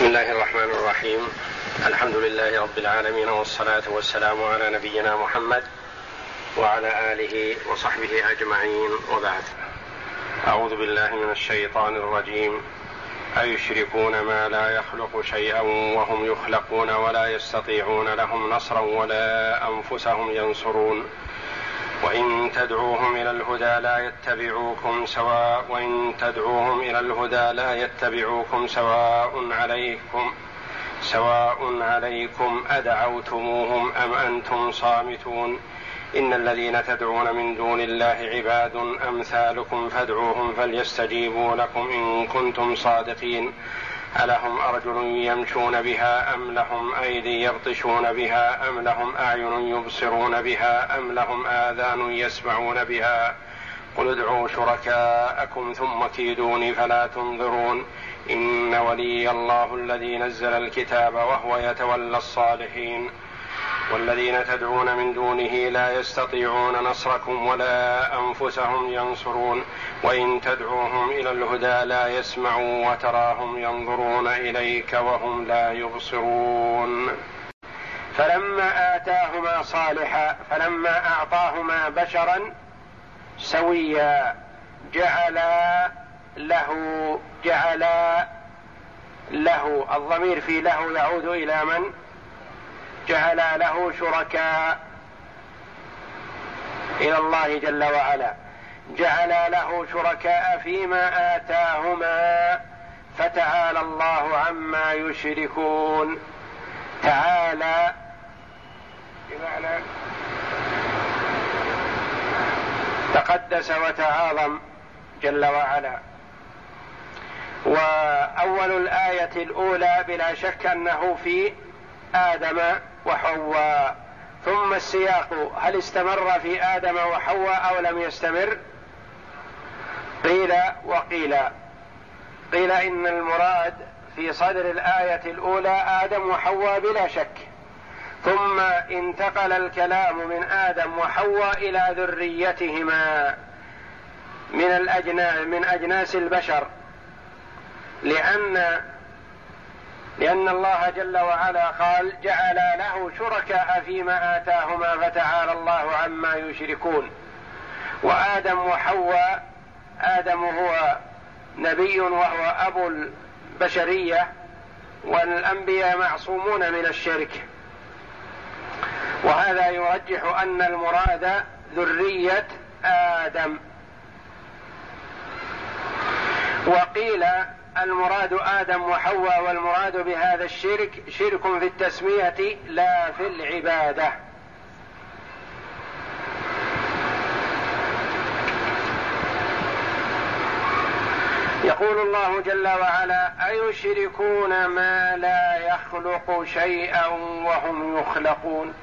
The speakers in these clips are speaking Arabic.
بسم الله الرحمن الرحيم. الحمد لله رب العالمين والصلاة والسلام على نبينا محمد وعلى آله وصحبه أجمعين. وبعد. أعوذ بالله من الشيطان الرجيم. أيشركون ما لا يخلق شيئا وهم يخلقون ولا يستطيعون لهم نصرا ولا أنفسهم ينصرون. وإن تدعوهم إلى الهدى لا يتبعوكم سواء وإن تدعوهم إلى الهدى لا يتبعوكم سواء عليكم سواء عليكم أدعوتموهم أم أنتم صامتون. إن الذين تدعون من دون الله عباد أمثالكم فادعوهم فليستجيبوا لكم إن كنتم صادقين. ألهم أرجل يمشون بها أم لهم أيدي يبطشون بها أم لهم أعين يبصرون بها أم لهم آذان يسمعون بها قل ادعوا شركاءكم ثم كيدوني فلا تنظرون إن ولي الله الذي نزل الكتاب وهو يتولى الصالحين والذين تدعون من دونه لا يستطيعون نصركم ولا أنفسهم ينصرون وإن تدعوهم إلى الهدى لا يسمعوا وتراهم ينظرون إليك وهم لا يبصرون. فلما آتاهما صالحا فلما أعطاهما بشرا سويا جعلا له جعلا له. الضمير في له يعود إلى من؟ جعل له شركاء إلى الله جل وعلا. جعل له شركاء فيما آتاهما فتعالى الله عما يشركون. تعالى بمعنى تقدس وتعاظم جل وعلا. وأول الآية الأولى بلا شك أنه في آدم وحواء. ثم السياق هل استمر في آدم وحواء أو لم يستمر؟ قيل وقيل. قيل إن المراد في صدر الآية الأولى آدم وحواء بلا شك. ثم انتقل الكلام من آدم وحواء إلى ذريتهما من الاجناس من أجناس البشر. لأن لأن الله جل وعلا قال جعل له شركاء فيما آتاهما فتعالى الله عما يشركون. وآدم وحواء آدم هو نبي وهو أبو البشرية والأنبياء معصومون من الشرك. وهذا يرجح أن المراد ذرية آدم. وقيل المراد آدم وحواء والمراد بهذا الشرك شرك في التسمية لا في العبادة. يقول الله جل وعلا أيشركون ما لا يخلق شيئا وهم يخلقون؟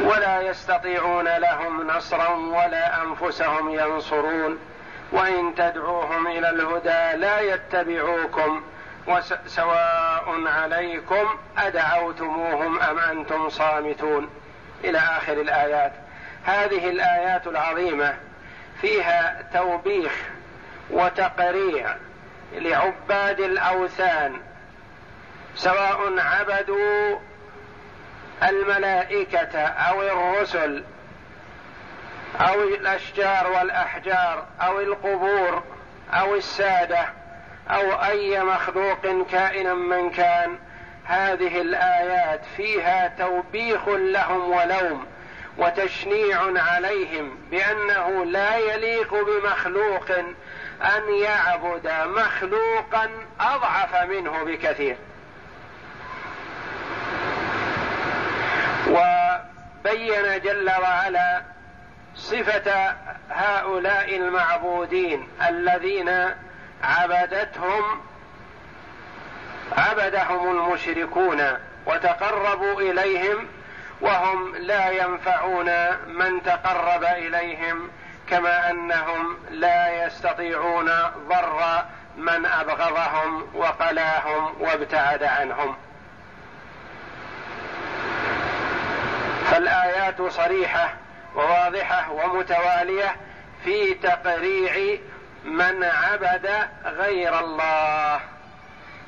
ولا يستطيعون لهم نصرا ولا أنفسهم ينصرون. وإن تدعوهم إلى الهدى لا يتبعوكم وسواء عليكم أدعوتموهم أم أنتم صامتون. إلى آخر الآيات. هذه الآيات العظيمة فيها توبيخ وتقريع لعباد الأوثان سواء عبدوا الملائكة أو الرسل أو الأشجار والأحجار أو القبور أو السادة أو أي مخلوق كائنا من كان هذه الآيات فيها توبيخ لهم ولوم وتشنيع عليهم بأنه لا يليق بمخلوق أن يعبد مخلوقا أضعف منه بكثير. وبين جل وعلا صفة هؤلاء المعبودين الذين عبدتهم عبدهم المشركون وتقربوا إليهم وهم لا ينفعون من تقرب إليهم كما أنهم لا يستطيعون ضر من أبغضهم وقلاهم وابتعد عنهم. فالآيات صريحة وواضحة ومتوالية في تقريع من عبد غير الله.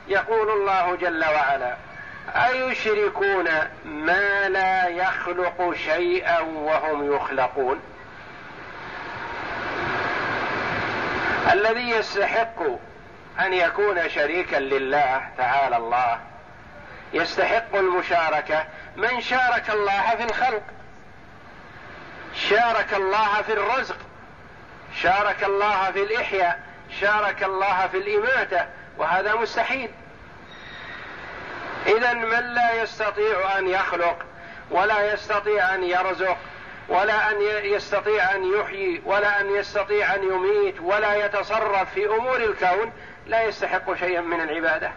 يقول الله جل وعلا أيشركون ما لا يخلق شيئا وهم يخلقون؟ الذي يستحق أن يكون شريكا لله تعالى الله يستحق المشاركة. من شارك الله في الخلق؟ شارك الله في الرزق شارك الله في الإحياء شارك الله في الإماتة وهذا مستحيل. اذا من لا يستطيع أن يخلق ولا يستطيع أن يرزق ولا أن يستطيع أن يحيي ولا أن يستطيع أن يميت ولا يتصرف في أمور الكون لا يستحق شيئا من العبادة.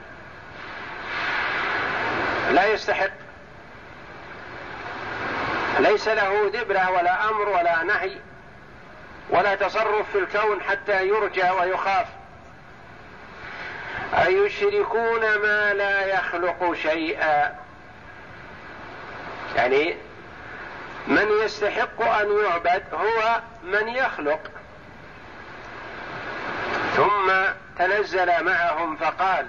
لا يستحق. ليس له دبره ولا أمر ولا نهي ولا تصرف في الكون حتى يرجى ويخاف. أيشركون ما لا يخلق شيئا؟ يعني من يستحق أن يعبد هو من يخلق. ثم تنزل معهم فقال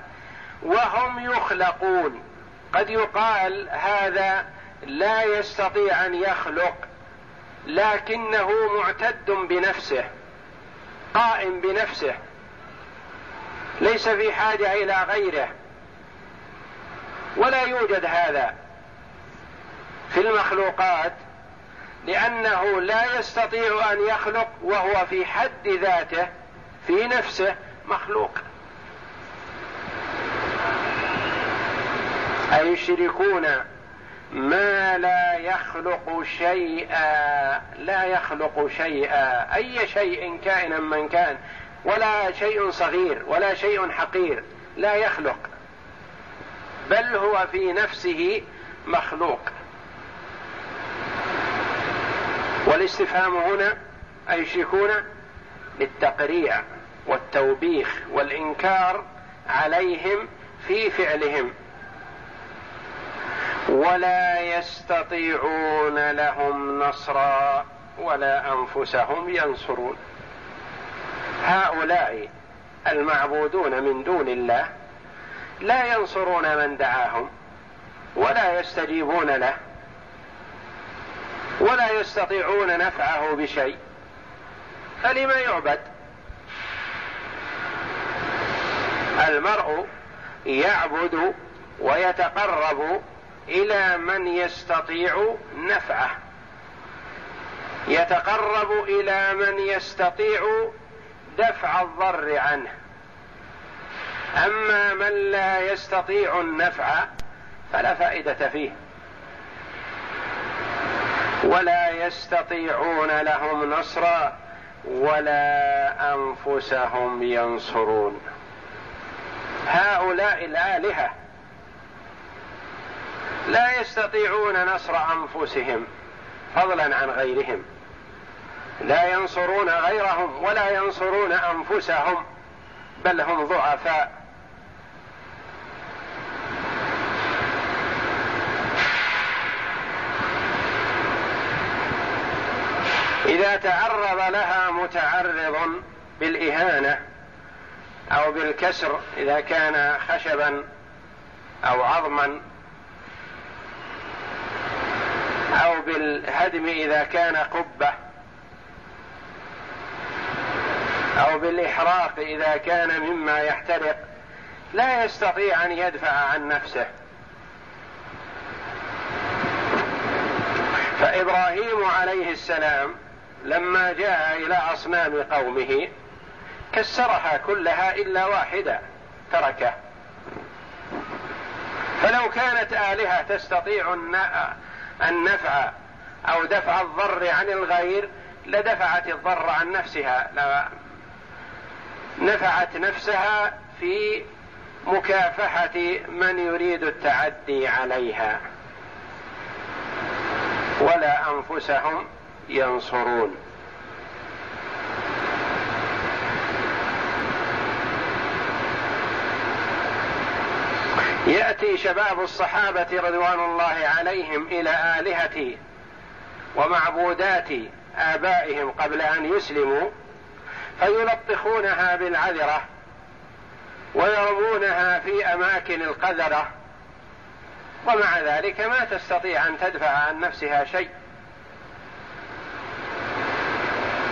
وهم يخلقون. قد يقال هذا لا يستطيع أن يخلق لكنه معتد بنفسه قائم بنفسه ليس في حاجة إلى غيره. ولا يوجد هذا في المخلوقات لأنه لا يستطيع أن يخلق وهو في حد ذاته في نفسه مخلوق. أيشركون ما لا يخلق شيئا لا يخلق شيئا. أي شيء كائنا من كان ولا شيء صغير ولا شيء حقير لا يخلق. بل هو في نفسه مخلوق. والاستفهام هنا أيشركون للتقريع والتوبيخ والإنكار عليهم في فعلهم. ولا يستطيعون لهم نصرا ولا أنفسهم ينصرون. هؤلاء المعبودون من دون الله لا ينصرون من دعاهم ولا يستجيبون له. ولا يستطيعون نفعه بشيء. فلما يعبد؟ المرء يعبد ويتقرب إلى من يستطيع نفعه. يتقرب إلى من يستطيع دفع الضر عنه. أما من لا يستطيع النفع فلا فائدة فيه. ولا يستطيعون لهم نصرا ولا أنفسهم ينصرون. هؤلاء الآلهة لا يستطيعون نصر أنفسهم فضلا عن غيرهم. لا ينصرون غيرهم ولا ينصرون أنفسهم بل هم ضعفاء. إذا تعرض لها متعرض بالإهانة أو بالكسر إذا كان خشبا أو عظما أو بالهدم إذا كان قبة أو بالإحراق إذا كان مما يحترق لا يستطيع أن يدفع عن نفسه. فإبراهيم عليه السلام لما جاء إلى أصنام قومه كسرها كلها إلا واحدة تركه. فلو كانت آلهة تستطيع النفع أو دفع الضر عن الغير لدفعت الضر عن نفسها. نفعت نفسها في مكافحة من يريد التعدي عليها. ولا أنفسهم ينصرون. يأتي شباب الصحابة رضوان الله عليهم إلى الهه ومعبودات آبائهم قبل أن يسلموا فيلطخونها بالعذرة ويرمونها في أماكن القذرة ومع ذلك ما تستطيع أن تدفع عن نفسها شيء.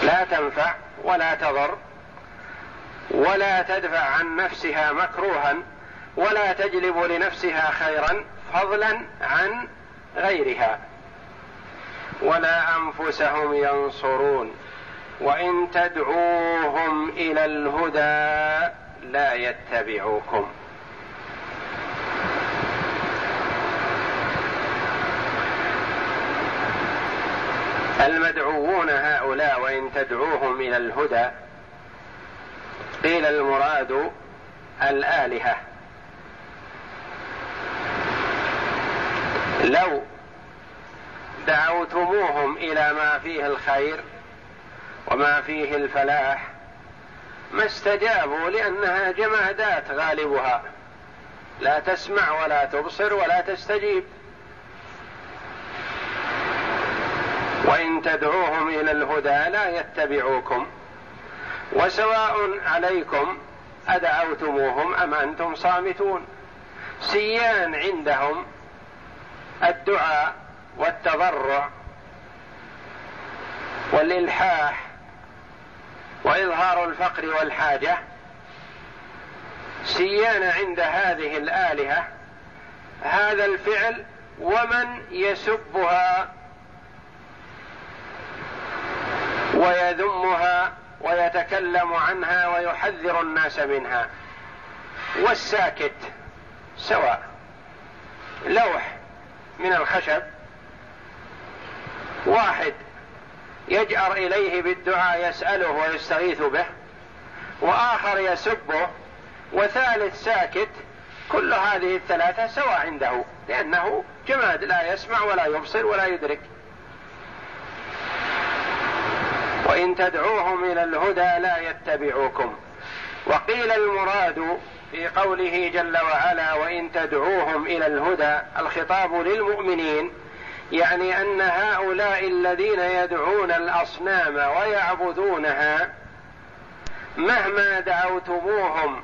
لا تنفع ولا تضر ولا تدفع عن نفسها مكروها ولا تجلب لنفسها خيرا فضلا عن غيرها. ولا أنفسهم ينصرون وإن تدعوهم إلى الهدى لا يتبعوكم. المدعوون هؤلاء وإن تدعوهم إلى الهدى قيل المراد الآلهة. لو دعوتموهم إلى ما فيه الخير وما فيه الفلاح ما استجابوا لأنها جمادات غالبها. لا تسمع ولا تبصر ولا تستجيب وان تدعوهم إلى الهدى لا يتبعوكم. وسواء عليكم أدعوتموهم أم أنتم صامتون. سيان عندهم الدعاء والتضرع والإلحاح وإظهار الفقر والحاجة. سيان عند هذه الآلهة هذا الفعل ومن يسبها ويذمها ويتكلم عنها ويحذر الناس منها. والساكت سواء لوح من الخشب واحد يجأر إليه بالدعاء يسأله ويستغيث به وآخر يسبه وثالث ساكت كل هذه الثلاثة سواء عنده لأنه جماد لا يسمع ولا يبصر ولا يدرك. وإن تدعوهم إلى الهدى لا يتبعوكم. وقيل المراد في قوله جل وعلا وإن تدعوهم إلى الهدى الخطاب للمؤمنين يعني أن هؤلاء الذين يدعون الأصنام ويعبدونها مهما دعوتموهم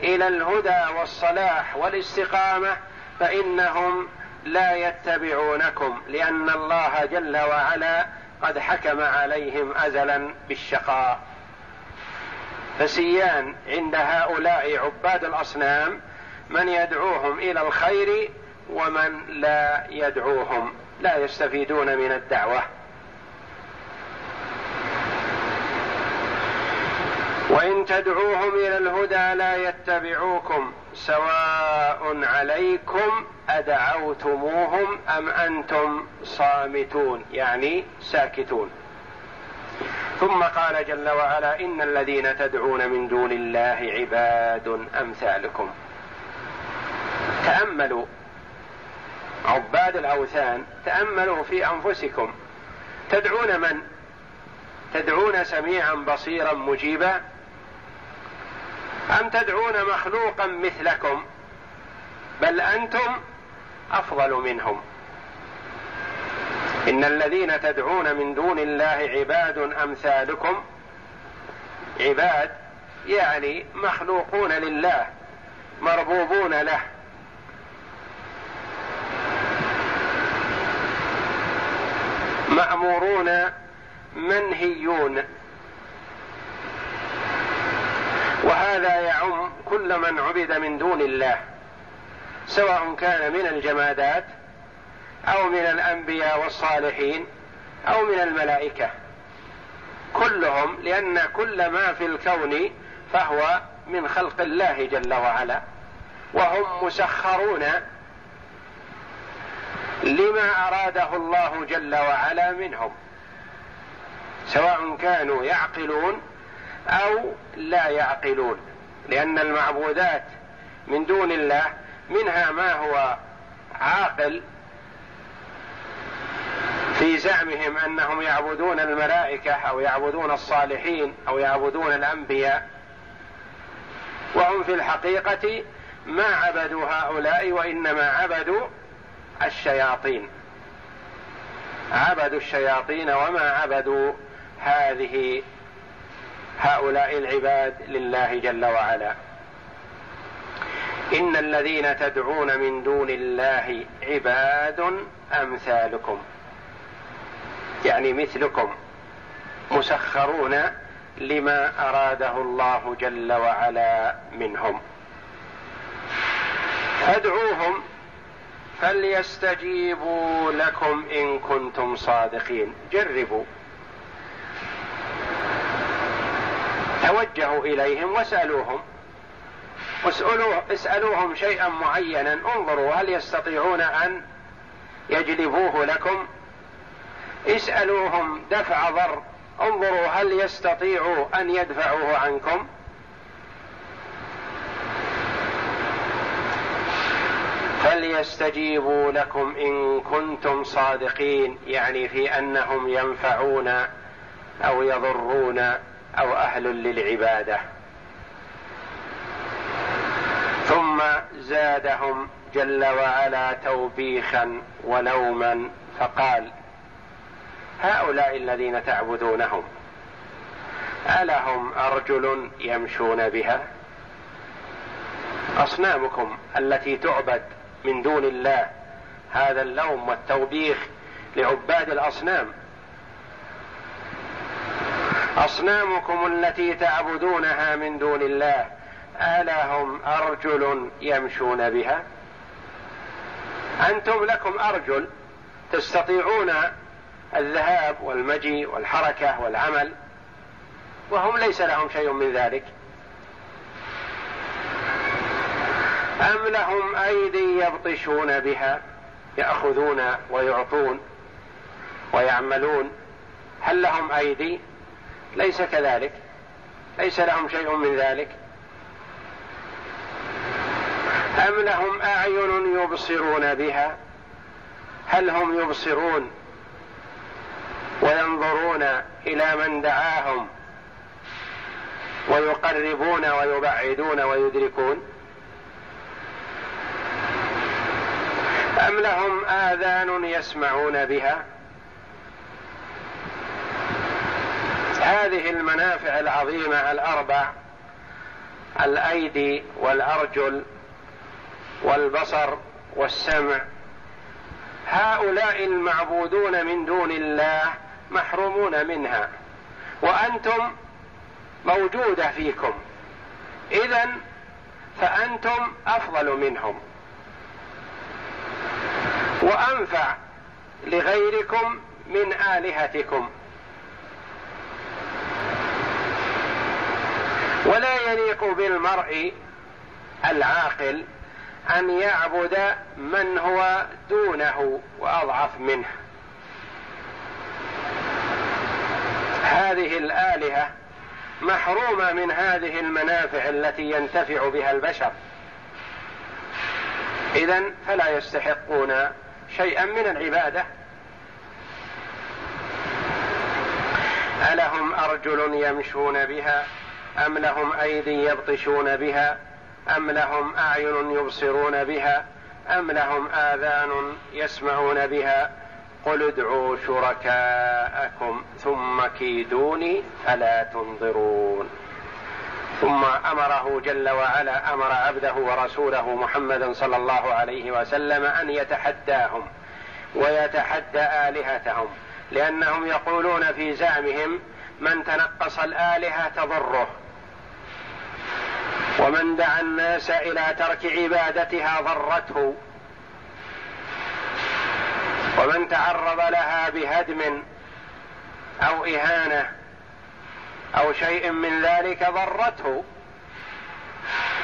إلى الهدى والصلاح والاستقامة فإنهم لا يتبعونكم لأن الله جل وعلا قد حكم عليهم ازلا بالشقاء. فسيان عند هؤلاء عباد الأصنام من يدعوهم إلى الخير ومن لا يدعوهم لا يستفيدون من الدعوة. وإن تدعوهم إلى الهدى لا يتبعوكم سواء عليكم أدعوتموهم أم أنتم صامتون يعني ساكتون. ثم قال جل وعلا إن الذين تدعون من دون الله عباد أمثالكم. تأملوا عباد الأوثان تأملوا في أنفسكم. تدعون من؟ تدعون سميعا بصيرا مجيبا؟ أم تدعون مخلوقا مثلكم؟ بل أنتم أفضل منهم. إن الذين تدعون من دون الله عباد أمثالكم. عباد يعني مخلوقون لله مربوبون له. مأمورون منهيون. وهذا يعم كل من عبد من دون الله سواء كان من الجمادات أو من الأنبياء والصالحين أو من الملائكة. كلهم لأن كل ما في الكون فهو من خلق الله جل وعلا وهم مسخرون لما أراده الله جل وعلا منهم سواء كانوا يعقلون أو لا يعقلون لأن المعبودات من دون الله منها ما هو عاقل في زعمهم أنهم يعبدون الملائكة أو يعبدون الصالحين أو يعبدون الأنبياء. وهم في الحقيقة ما عبدوا هؤلاء وإنما عبدوا الشياطين. عبدوا الشياطين وما عبدوا هذه هؤلاء العباد لله جل وعلا. إن الذين تدعون من دون الله عباد أمثالكم. يعني مثلكم. مسخرون لما أراده الله جل وعلا منهم. فادعوهم فليستجيبوا لكم إن كنتم صادقين. جربوا. توجهوا إليهم واسالوهم اسألوه اسألوهم شيئا معينا. انظروا هل يستطيعون أن يجلبوه لكم؟ اسألوهم دفع ضر. انظروا هل يستطيعوا أن يدفعوه عنكم؟ فليستجيبوا لكم إن كنتم صادقين. يعني في أنهم ينفعون أو يضرون. أو أهل للعبادة. ثم زادهم جل وعلا توبيخا ولوما فقال هؤلاء الذين تعبدونهم ألهم أرجل يمشون بها؟ أصنامكم التي تعبد من دون الله هذا اللوم والتوبيخ لعباد الأصنام. أصنامكم التي تعبدونها من دون الله ألهم أرجل يمشون بها؟ أنتم لكم أرجل تستطيعون الذهاب والمجيء والحركة والعمل وهم ليس لهم شيء من ذلك. أم لهم أيدي يبطشون بها يأخذون ويعطون ويعملون؟ هل لهم أيدي؟ ليس كذلك. ليس لهم شيء من ذلك. أم لهم أعين يبصرون بها؟ هل هم يبصرون وينظرون إلى من دعاهم ويقربون ويبعدون ويدركون؟ أم لهم آذان يسمعون بها؟ هذه المنافع العظيمة الأربع الأيدي والأرجل والبصر والسمع. هؤلاء المعبودون من دون الله محرومون منها وأنتم موجودة فيكم. اذا فأنتم أفضل منهم. وأنفع لغيركم من آلهتكم. ولا يليق بالمرء العاقل أن يعبد من هو دونه وأضعف منه. هذه الآلهة محرومة من هذه المنافع التي ينتفع بها البشر. إذا فلا يستحقون شيئا من العبادة. ألهم أرجل يمشون بها؟ أم لهم ايدي يبطشون بها؟ أم لهم أعين يبصرون بها؟ أم لهم آذان يسمعون بها؟ قل ادعوا شركاءكم ثم كيدوني فلا تنظرون. ثم أمره جل وعلا أمر عبده ورسوله محمدا صلى الله عليه وسلم أن يتحداهم ويتحدى آلهتهم لأنهم يقولون في زعمهم من تنقص الآلهة تضره. ومن دعا الناس إلى ترك عبادتها ضرته. ومن تعرض لها بهدم أو إهانة أو شيء من ذلك ضرته.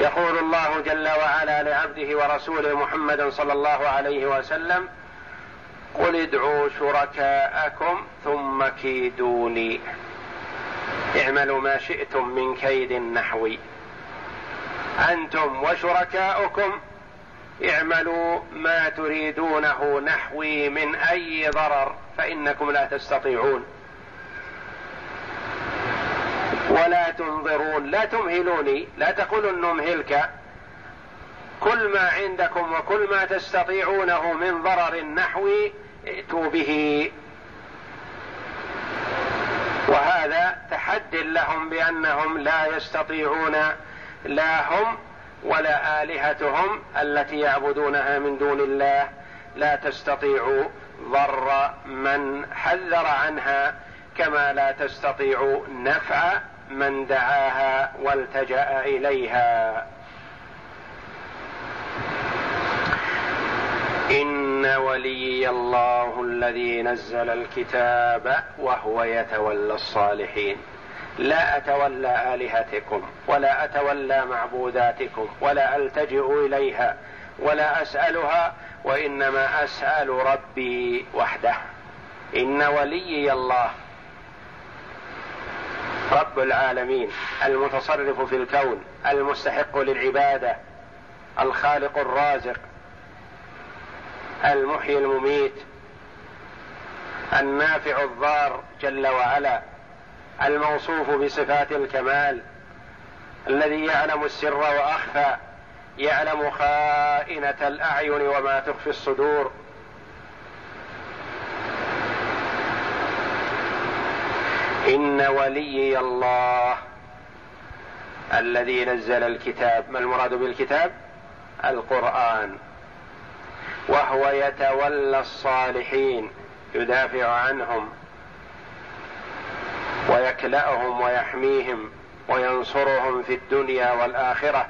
يقول الله جل وعلا لعبده ورسوله محمد صلى الله عليه وسلم قل ادعوا شركاءكم ثم كيدوني. اعملوا ما شئتم من كيد نحوي أنتم وشركاؤكم اعملوا ما تريدونه نحوي من أي ضرر فإنكم لا تستطيعون. ولا تنظرون لا تمهلوني لا تقولوا نمهلك كل ما عندكم وكل ما تستطيعونه من ضرر نحوي ائتوا به. وهذا تحد لهم بأنهم لا يستطيعون لا هم ولا آلهتهم التي يعبدونها من دون الله لا تستطيع ضر من حذر عنها كما لا تستطيع نفع من دعاها والتجأ إليها. إن وليي الله الذي نزل الكتاب وهو يتولى الصالحين. لا أتولى آلهتكم ولا أتولى معبوداتكم ولا ألتجئ إليها ولا أسألها وإنما أسأل ربي وحده. إن وليي الله رب العالمين المتصرف في الكون المستحق للعبادة الخالق الرازق المحيي المميت النافع الضار جل وعلا. الموصوف بصفات الكمال الذي يعلم السر وأخفى يعلم خائنة الأعين وما تخفي الصدور. إن وليي الله الذي نزل الكتاب. ما المراد بالكتاب؟ القرآن. وهو يتولى الصالحين يدافع عنهم. ويكلأهم ويحميهم وينصرهم في الدنيا والآخرة.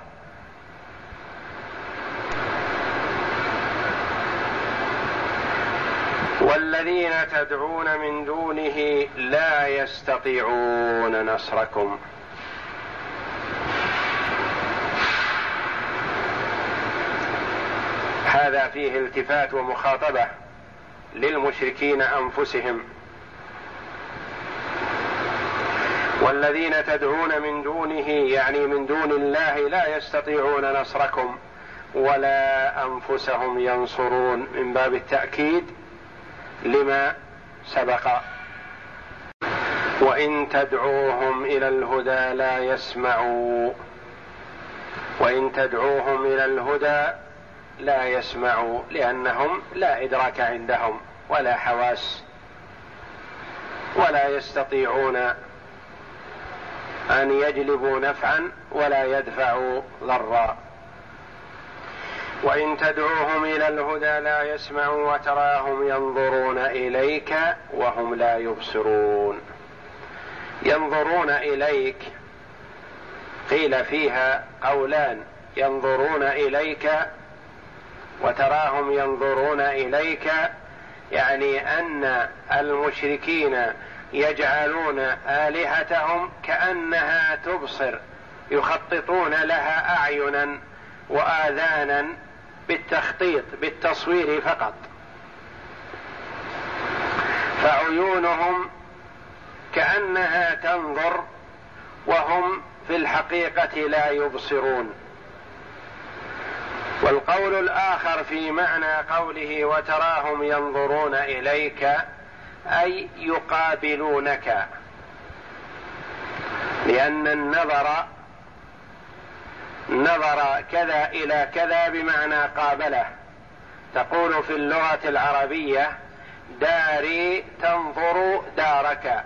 والذين تدعون من دونه لا يستطيعون نصركم. هذا فيه التفات ومخاطبة للمشركين أنفسهم. والذين تدعون من دونه يعني من دون الله لا يستطيعون نصركم ولا أنفسهم ينصرون. من باب التأكيد لما سبق. وإن تدعوهم إلى الهدى لا يسمعوا. وإن تدعوهم إلى الهدى لا يسمعوا لأنهم لا إدراك عندهم ولا حواس ولا يستطيعون أن يجلبوا نفعا ولا يدفعوا ضرا. وإن تدعوهم إلى الهدى لا يسمعوا وتراهم ينظرون إليك وهم لا يبصرون. ينظرون إليك قيل فيها قولان ينظرون إليك وتراهم ينظرون إليك يعني أن المشركين يجعلون آلهتهم كأنها تبصر يخططون لها أعينا وآذانا بالتخطيط بالتصوير فقط. فعيونهم كأنها تنظر وهم في الحقيقة لا يبصرون. والقول الآخر في معنى قوله وتراهم ينظرون إليك أي يقابلونك. لأن النظر نظر كذا إلى كذا بمعنى قابله. تقول في اللغة العربية داري تنظر دارك.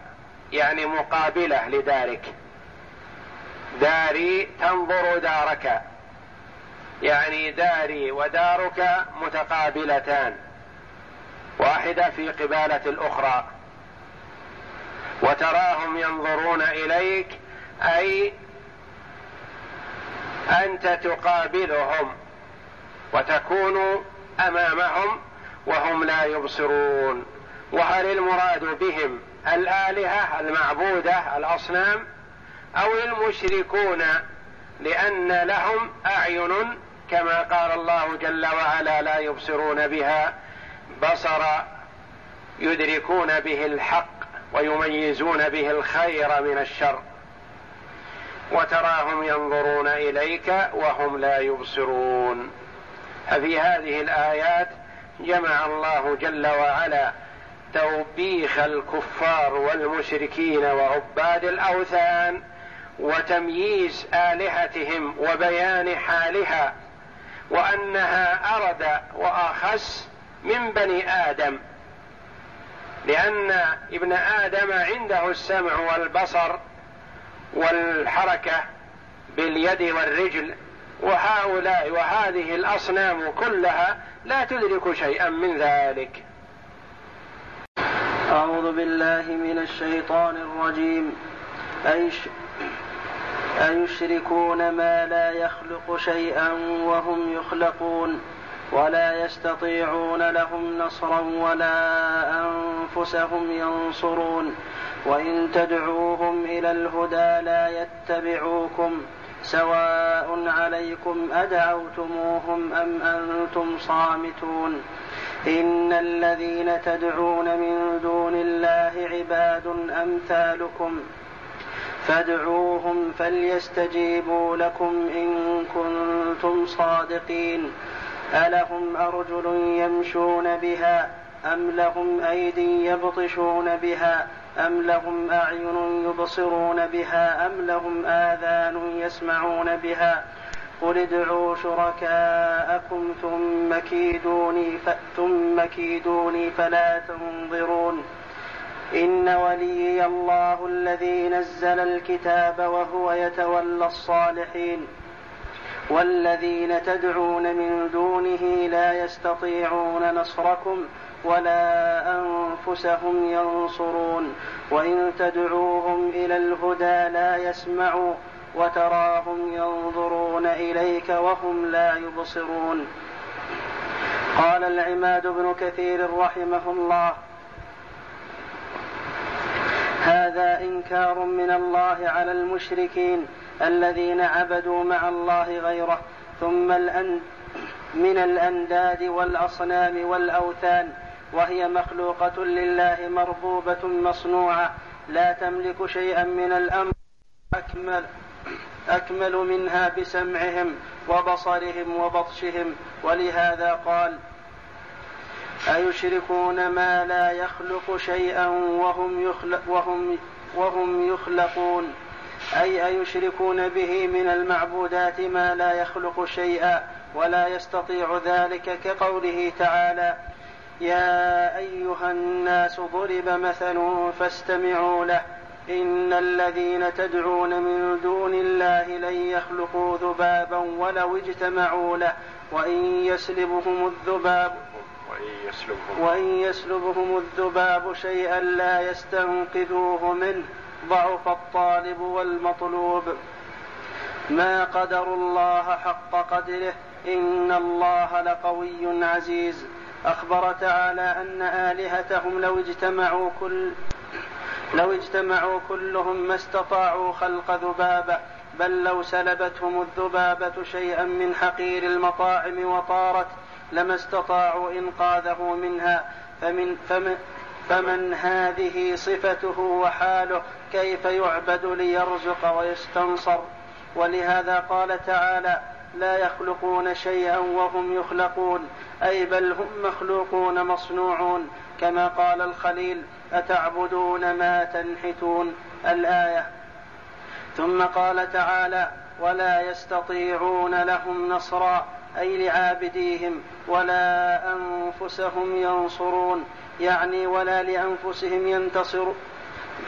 يعني مقابلة لدارك داري تنظر دارك. يعني داري ودارك متقابلتان. واحدة في قبالة الأخرى. وتراهم ينظرون إليك أي أنت تقابلهم وتكون أمامهم وهم لا يبصرون. وهل المراد بهم الآلهة المعبودة الأصنام أو المشركون؟ لأن لهم أعين كما قال الله جل وعلا لا يبصرون بها. بصر يدركون به الحق ويميزون به الخير من الشر. وتراهم ينظرون إليك وهم لا يبصرون. ففي هذه الآيات جمع الله جل وعلا توبيخ الكفار والمشركين وعباد الأوثان وتمييز آلهتهم وبيان حالها وأنها أرد وأخس من بني آدم. لأن ابن آدم عنده السمع والبصر والحركة باليد والرجل وهؤلاء وهذه الأصنام كلها لا تدرك شيئا من ذلك. أعوذ بالله من الشيطان الرجيم. أيش أيشركون ما لا يخلق شيئا وهم يخلقون. ولا يستطيعون لهم نصرا ولا أنفسهم ينصرون. وإن تدعوهم إلى الهدى لا يتبعوكم سواء عليكم أدعوتموهم أم أنتم صامتون. إن الذين تدعون من دون الله عباد أمثالكم فادعوهم فليستجيبوا لكم إن كنتم صادقين. ألهم أرجل يمشون بها أم لهم أيدي يبطشون بها أم لهم أعين يبصرون بها أم لهم آذان يسمعون بها قل ادعوا شركاءكم ثم كيدوني ثم كيدوني فلا تنظرون إن وليي الله الذي نزل الكتاب وهو يتولى الصالحين والذين تدعون من دونه لا يستطيعون نصركم ولا أنفسهم ينصرون وإن تدعوهم إلى الهدى لا يسمعوا وتراهم ينظرون إليك وهم لا يبصرون. قال العماد بن كثير رحمه الله هذا إنكار من الله على المشركين الذين عبدوا مع الله غيره ثم الأن من الأنداد والأصنام والأوثان وهي مخلوقة لله مربوبة مصنوعة لا تملك شيئا من الأمر أكمل أكمل منها بسمعهم وبصرهم وبطشهم ولهذا قال أيشركون ما لا يخلق شيئا وهم يخلق وهم وهم يخلقون؟ أي أيشركون به من المعبودات ما لا يخلق شيئا ولا يستطيع ذلك كقوله تعالى يا أيها الناس ضرب مثل فاستمعوا له إن الذين تدعون من دون الله لن يخلقوا ذبابا ولو اجتمعوا له وإن يسلبهم الذباب وإن يسلبهم, الذباب شيئا لا يستنقذوه منه ضعف الطالب والمطلوب. ما قدروا الله حق قدره إن الله لقوي عزيز. أخبر تعالى أن آلهتهم لو اجتمعوا كل لو اجتمعوا كلهم ما استطاعوا خلق ذبابة بل لو سلبتهم الذبابة شيئا من حقير المطاعم وطارت لما استطاعوا إنقاذه منها فمن, فمن, فمن هذه صفته وحاله كيف يعبد ليرزق ويستنصر؟ ولهذا قال تعالى لا يخلقون شيئا وهم يخلقون أي بل هم مخلوقون مصنوعون. كما قال الخليل أتعبدون ما تنحتون؟ الآية. ثم قال تعالى ولا يستطيعون لهم نصرا. أي لعابديهم ولا أنفسهم ينصرون يعني ولا لأنفسهم ينتصر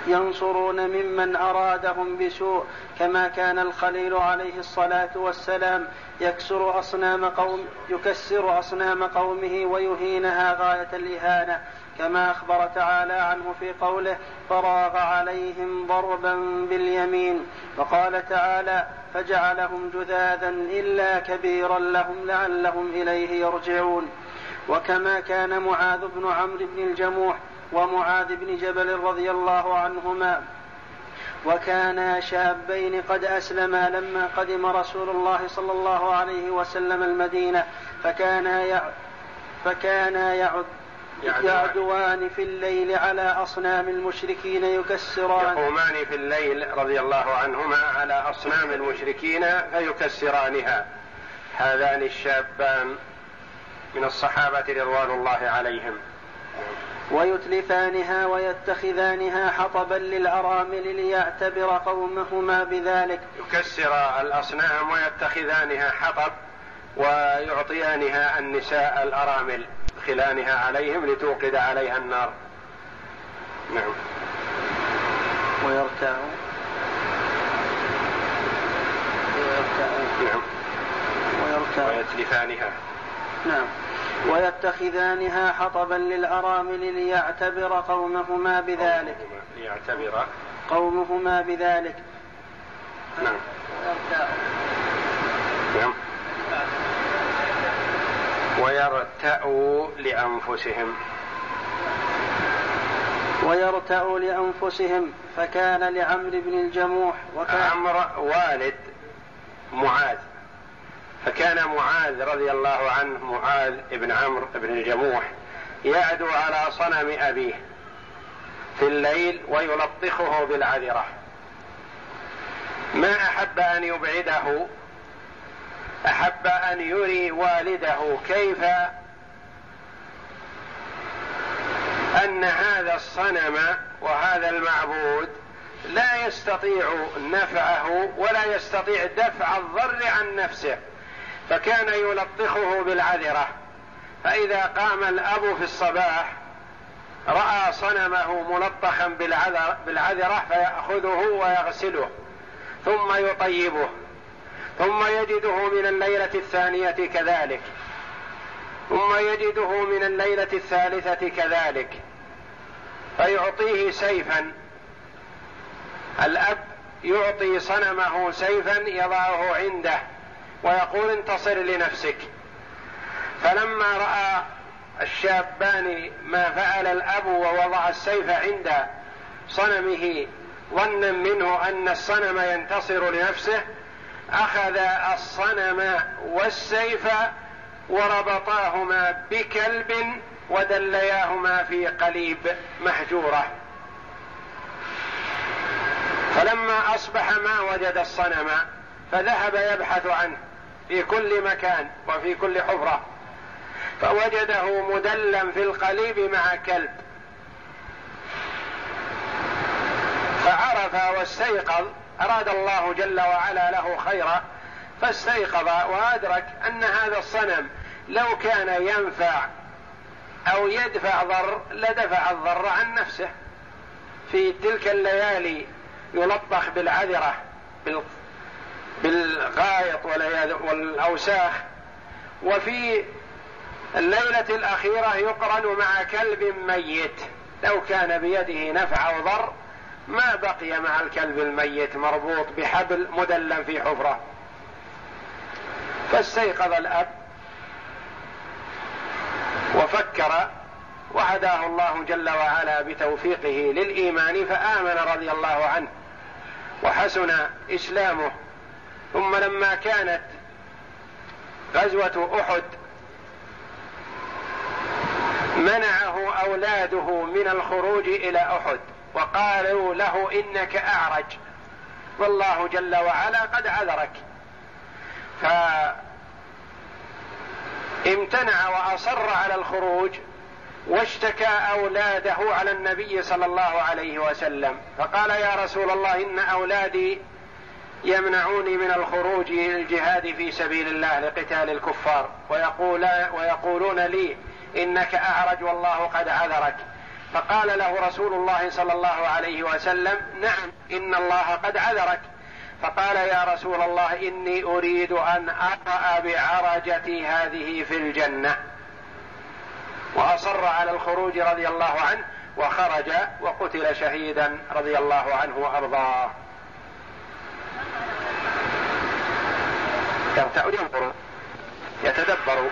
ينصرون ممن أرادهم بسوء كما كان الخليل عليه الصلاة والسلام يكسر أصنام قوم يكسر أصنام قومه ويهينها غاية الإهانة. كما أخبر تعالى عنه في قوله فراغ عليهم ضربا باليمين وقال تعالى فجعلهم جذاذا إلا كبيرا لهم لعلهم إليه يرجعون وكما كان معاذ بن عمرو بن الجموح ومعاذ بن جبل رضي الله عنهما وكانا شابين قد أسلما لما قدم رسول الله صلى الله عليه وسلم المدينة فكانا. فكانا يعد يعدوان في الليل على أصنام المشركين يكسران. يقومان في الليل رضي الله عنهما على أصنام المشركين فيكسرانها. هذان الشابان من الصحابة رضوان الله عليهم. ويتلفانها ويتخذانها حطبا للأرامل ليعتبر قومهما بذلك. يكسر الأصنام ويتخذانها حطب ويعطيانها النساء الأرامل. خلانها عليهم لتوقد عليها النار. نعم. ويرتع نعم. ويتلفانها. نعم. ويتخذانها حطبا للأرامل ليعتبر قومهما بذلك. ليعتبر قومهما بذلك. نعم. نعم. ويرتأوا لأنفسهم. ويرتأوا لأنفسهم فكان لعمرو بن الجموح وكان عمرو والد معاذ. فكان معاذ رضي الله عنه معاذ بن عمرو بن الجموح يعدو على صنم أبيه في الليل ويلطخه بالعذرة. ما أحب أن يبعده أحب أن يري والده كيف أن هذا الصنم وهذا المعبود لا يستطيع نفعه ولا يستطيع دفع الضر عن نفسه فكان يلطخه بالعذرة. فإذا قام الأب في الصباح رأى صنمه ملطخا بالعذرة فيأخذه ويغسله ثم يطيبه. ثم يجده من الليلة الثانية كذلك. ثم يجده من الليلة الثالثة كذلك. فيعطيه سيفا. الأب يعطي صنمه سيفا يضعه عنده ويقول انتصر لنفسك. فلما رأى الشابان ما فعل الأب ووضع السيف عند صنمه ظنا منه أن الصنم ينتصر لنفسه أخذ الصنم والسيف وربطاهما بكلب ودلياهما في قليب محجوره فلما أصبح ما وجد الصنم فذهب يبحث عنه في كل مكان وفي كل حفرة. فوجده مدلا في القليب مع كلب. فعرف واستيقظ أراد الله جل وعلا له خيرا فاستيقظ وأدرك أن هذا الصنم لو كان ينفع أو يدفع ضر لدفع الضر عن نفسه. في تلك الليالي يلطخ بالعذرة بالغائط والأوساخ. وفي الليلة الأخيرة يقرن مع كلب ميت لو كان بيده نفع أو ضر. ما بقي مع الكلب الميت مربوط بحبل مدلم في حفرة. فاستيقظ الأب وفكر وهداه الله جل وعلا بتوفيقه للإيمان فآمن رضي الله عنه وحسن إسلامه. ثم لما كانت غزوة أحد منعه أولاده من الخروج إلى أحد. وقالوا له إنك أعرج. والله جل وعلا قد عذرك. فامتنع وأصر على الخروج واشتكى أولاده على النبي صلى الله عليه وسلم. فقال يا رسول الله إن أولادي يمنعوني من الخروج للجهاد في سبيل الله لقتال الكفار. ويقول ويقولون لي إنك أعرج والله قد عذرك. فقال له رسول الله صلى الله عليه وسلم نعم إن الله قد عذرك. فقال يا رسول الله إني أريد أن أقرأ بعرجتي هذه في الجنة. وأصر على الخروج رضي الله عنه وخرج وقتل شهيدا رضي الله عنه وأرضاه. يرتع ينظر يتدبر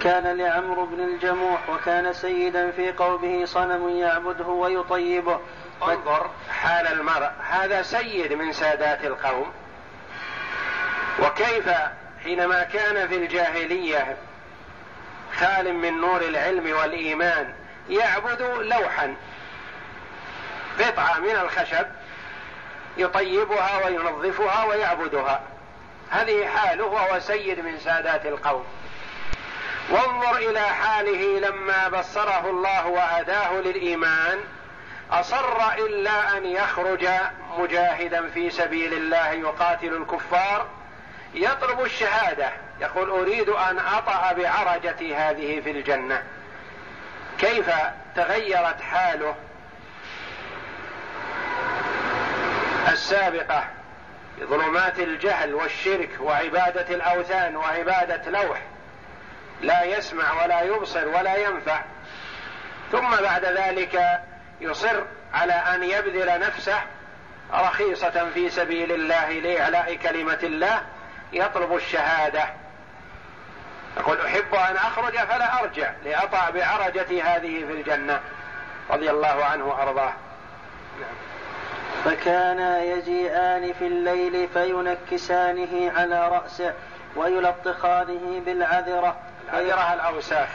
فكان لعمرو بن الجموح وكان سيدا في قومه صنم يعبده ويطيبه. انظر حال المرء. هذا سيد من سادات القوم. وكيف حينما كان في الجاهلية خال من نور العلم والإيمان يعبد لوحا قطعه من الخشب يطيبها وينظفها ويعبدها. هذه حاله وهو سيد من سادات القوم. وانظر إلى حاله لما بصره الله وهداه للإيمان. أصر إلا أن يخرج مجاهدا في سبيل الله يقاتل الكفار. يطلب الشهادة. يقول أريد أن أطأ بعرجتي هذه في الجنة. كيف تغيرت حاله؟ السابقة ظلمات الجهل والشرك وعبادة الأوثان وعبادة لوح. لا يسمع ولا يبصر ولا ينفع. ثم بعد ذلك يصر على أن يبذل نفسه رخيصة في سبيل الله لإعلاء كلمة الله يطلب الشهادة. يقول أحب أن أخرج فلا أرجع لأطع بعرجة هذه في الجنة. رضي الله عنه وأرضاه. نعم. فكانا يجيئان في الليل فينكسانه على رأسه ويلطخانه بالعذرة العذرة الأوساخ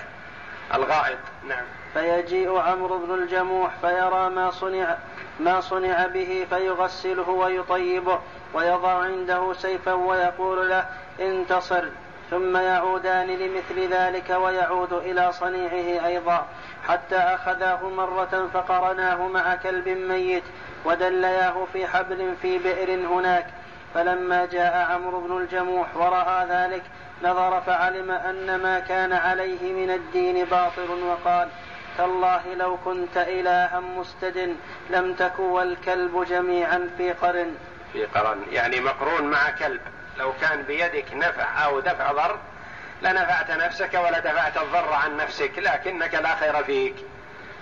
الغائط. نعم. فيجيء عمرو بن الجموح فيرى ما صنع ما صنع به فيغسله ويطيبه ويضع عنده سيفا ويقول له انتصر ثم يعودان لمثل ذلك ويعود إلى صنيعه أيضا حتى أخذاه مرة فقرناه مع كلب ميت ودلياه في حبل في بئر هناك. فلما جاء عمرو بن الجموح ورأى ذلك نظر فعلم أن ما كان عليه من الدين باطل وقال تالله لو كنت إلها مستد لم تك والكلب جميعا في قرن. في قرن يعني مقرون مع كلب. لو كان بيدك نفع أو دفع ضر لنفعت نفسك ولا دفعت الضر عن نفسك لكنك لا خير فيك.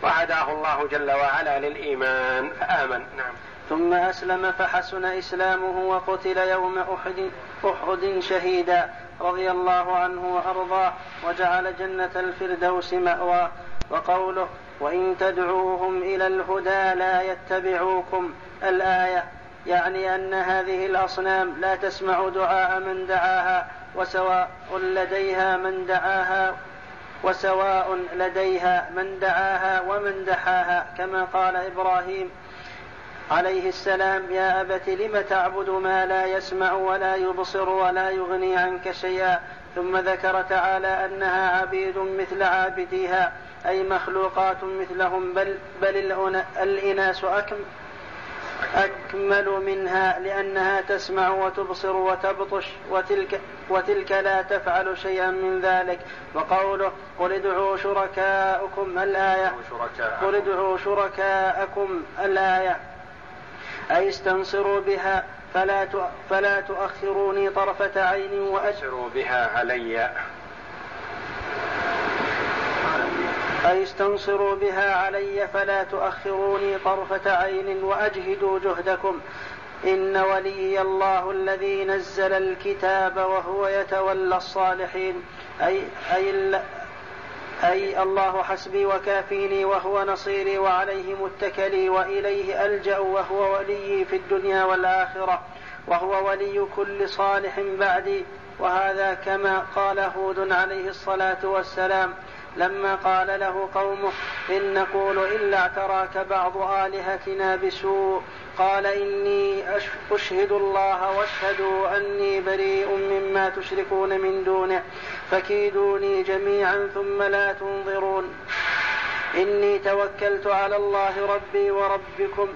وهداه الله جل وعلا للإيمان فآمن. نعم. ثم أسلم فحسن إسلامه وقتل يوم أحد أحد شهيدا. رضي الله عنه وأرضاه وجعل جنة الفردوس مأواه وقوله وإن تدعوهم إلى الهدى لا يتبعوكم الآية يعني أن هذه الأصنام لا تسمع دعاء من دعاها وسواء لديها من دعاها وسواء لديها من دعاها ومن دحاها كما قال إبراهيم عليه السلام يا أبت لم تعبد ما لا يسمع ولا يبصر ولا يغني عنك شيئا؟ ثم ذكر تعالى أنها عبيد مثل عابديها أي مخلوقات مثلهم بل, بل الإناس أكم أكمل منها لأنها تسمع وتبصر وتبطش وتلك, وتلك لا تفعل شيئا من ذلك. وقوله قل ادعوا شركاءكم الآية قل ادعوا شركاءكم الآية. أي استنصروا بها فلا فلا تؤخروني طرفة عين وأجروا بها علي. أي استنصروا بها علي فلا تؤخروني طرفة عين وأجهدوا جهدكم. إن ولي الله الذي نزل الكتاب وهو يتولى الصالحين. أي أي أي الله حسبي وكافيني وهو نصيري وعليه متكلي وإليه ألجأ وهو ولي في الدنيا والآخرة وهو ولي كل صالح بعدي وهذا كما قال هود عليه الصلاة والسلام لما قال له قومه إن نقول إلا اعتراك بعض آلهتنا بسوء قال إني أشهد الله واشهدوا أني بريء مما تشركون من دونه فكيدوني جميعا ثم لا تنظرون. إني توكلت على الله ربي وربكم.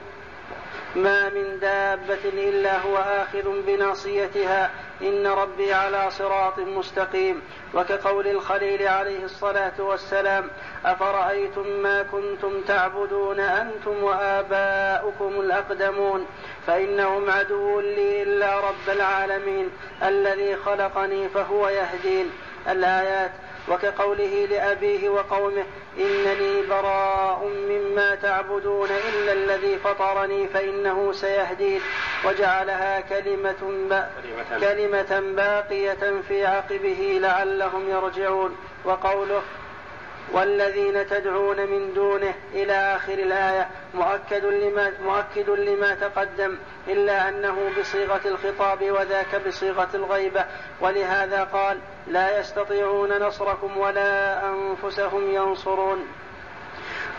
ما من دابة إلا هو آخذ بناصيتها. إن ربي على صراط مستقيم. وكقول الخليل عليه الصلاة والسلام أفرأيتم ما كنتم تعبدون أنتم وآباؤكم الأقدمون؟ فإنهم عدو لي إلا رب العالمين. الذي خلقني فهو يهدين. الآيات وكقوله لأبيه وقومه إنني براء مما تعبدون إلا الذي فطرني فإنه سيهدين وجعلها كلمة, با كلمة باقية في عقبه لعلهم يرجعون وقوله والذين تدعون من دونه إلى آخر الآية مؤكد لما, مؤكد لما تقدم إلا أنه بصيغة الخطاب وذاك بصيغة الغيبة ولهذا قال لا يستطيعون نصركم ولا أنفسهم ينصرون.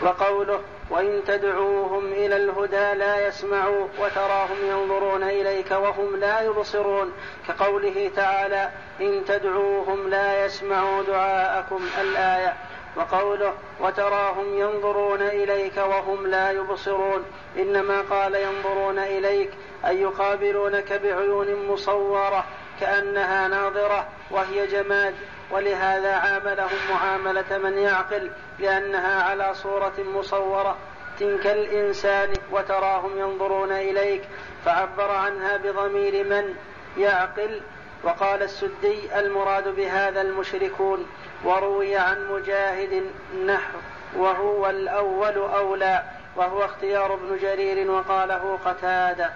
وقوله وإن تدعوهم إلى الهدى لا يسمعوا وتراهم ينظرون إليك وهم لا يبصرون كقوله تعالى إن تدعوهم لا يسمعوا دعاءكم الآية. وقوله وتراهم ينظرون إليك وهم لا يبصرون. إنما قال ينظرون إليك أي يقابلونك بعيون مصورة كأنها ناظرة وهي جماد. ولهذا عاملهم معاملة من يعقل لأنها على صورة مصورة. كالإنسان وتراهم ينظرون إليك فعبر عنها بضمير من؟ يعقل. وقال السدي المراد بهذا المشركون وروي عن مجاهد نحو وهو الأول أولى وهو اختيار ابن جرير وقاله قتادة.